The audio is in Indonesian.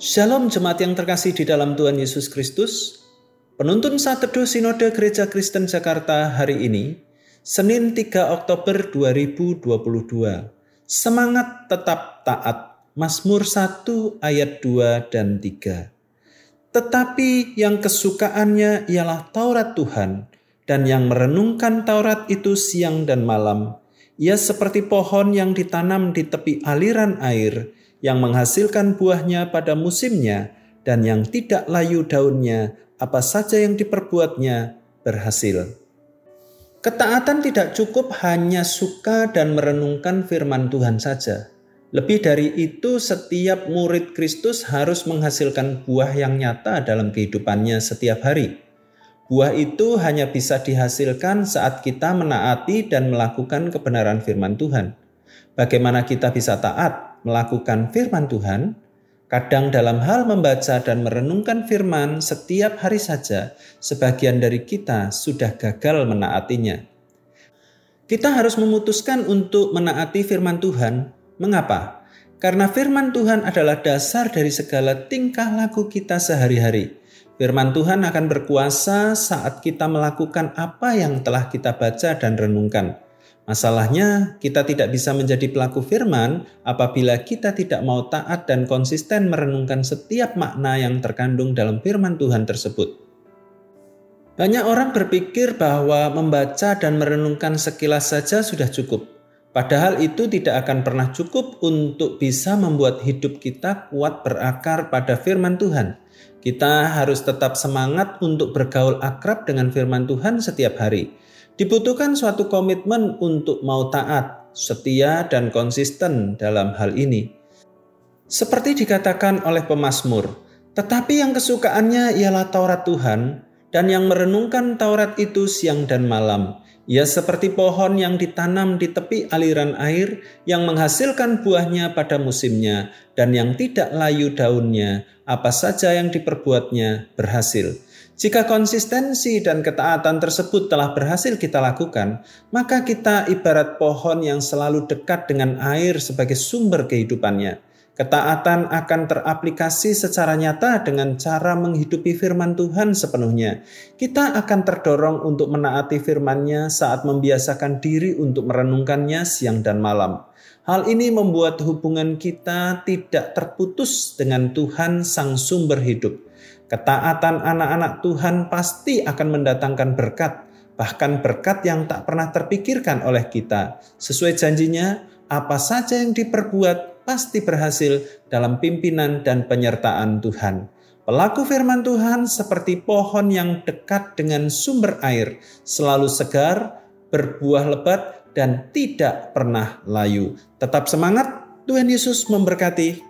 Shalom jemaat yang terkasih di dalam Tuhan Yesus Kristus. Penuntun saat teduh Sinode Gereja Kristen Jakarta hari ini, Senin 3 Oktober 2022. Semangat tetap taat. Mazmur 1 ayat 2 dan 3. Tetapi yang kesukaannya ialah Taurat Tuhan, dan yang merenungkan Taurat itu siang dan malam. Ia seperti pohon yang ditanam di tepi aliran air, yang menghasilkan buahnya pada musimnya dan yang tidak layu daunnya, apa saja yang diperbuatnya berhasil. Ketaatan tidak cukup hanya suka dan merenungkan firman Tuhan saja. Lebih dari itu, setiap murid Kristus harus menghasilkan buah yang nyata dalam kehidupannya setiap hari. Buah itu hanya bisa dihasilkan saat kita menaati dan melakukan kebenaran firman Tuhan. Bagaimana kita bisa taat? Melakukan firman Tuhan, kadang dalam hal membaca dan merenungkan firman setiap hari saja, sebagian dari kita sudah gagal menaatinya. Kita harus memutuskan untuk menaati firman Tuhan. Mengapa? Karena firman Tuhan adalah dasar dari segala tingkah laku kita sehari-hari. Firman Tuhan akan berkuasa saat kita melakukan apa yang telah kita baca dan renungkan. Masalahnya, kita tidak bisa menjadi pelaku firman apabila kita tidak mau taat dan konsisten merenungkan setiap makna yang terkandung dalam firman Tuhan tersebut. Banyak orang berpikir bahwa membaca dan merenungkan sekilas saja sudah cukup. Padahal itu tidak akan pernah cukup untuk bisa membuat hidup kita kuat berakar pada firman Tuhan. Kita harus tetap semangat untuk bergaul akrab dengan firman Tuhan setiap hari Dibutuhkan suatu komitmen untuk mau taat, setia, dan konsisten dalam hal ini. Seperti dikatakan oleh pemazmur, tetapi yang kesukaannya ialah Taurat Tuhan, dan yang merenungkan Taurat itu siang dan malam. Ia seperti pohon yang ditanam di tepi aliran air, yang menghasilkan buahnya pada musimnya, dan yang tidak layu daunnya, apa saja yang diperbuatnya berhasil. Jika konsistensi dan ketaatan tersebut telah berhasil kita lakukan, maka kita ibarat pohon yang selalu dekat dengan air sebagai sumber kehidupannya. Ketaatan akan teraplikasi secara nyata dengan cara menghidupi firman Tuhan sepenuhnya. Kita akan terdorong untuk menaati firman-Nya saat membiasakan diri untuk merenungkannya siang dan malam. Hal ini membuat hubungan kita tidak terputus dengan Tuhan Sang Sumber Hidup. Ketaatan anak-anak Tuhan pasti akan mendatangkan berkat, bahkan berkat yang tak pernah terpikirkan oleh kita. Sesuai janjinya, apa saja yang diperbuat pasti berhasil dalam pimpinan dan penyertaan Tuhan. Pelaku firman Tuhan seperti pohon yang dekat dengan sumber air, selalu segar, berbuah lebat, dan tidak pernah layu. Tetap semangat, Tuhan Yesus memberkati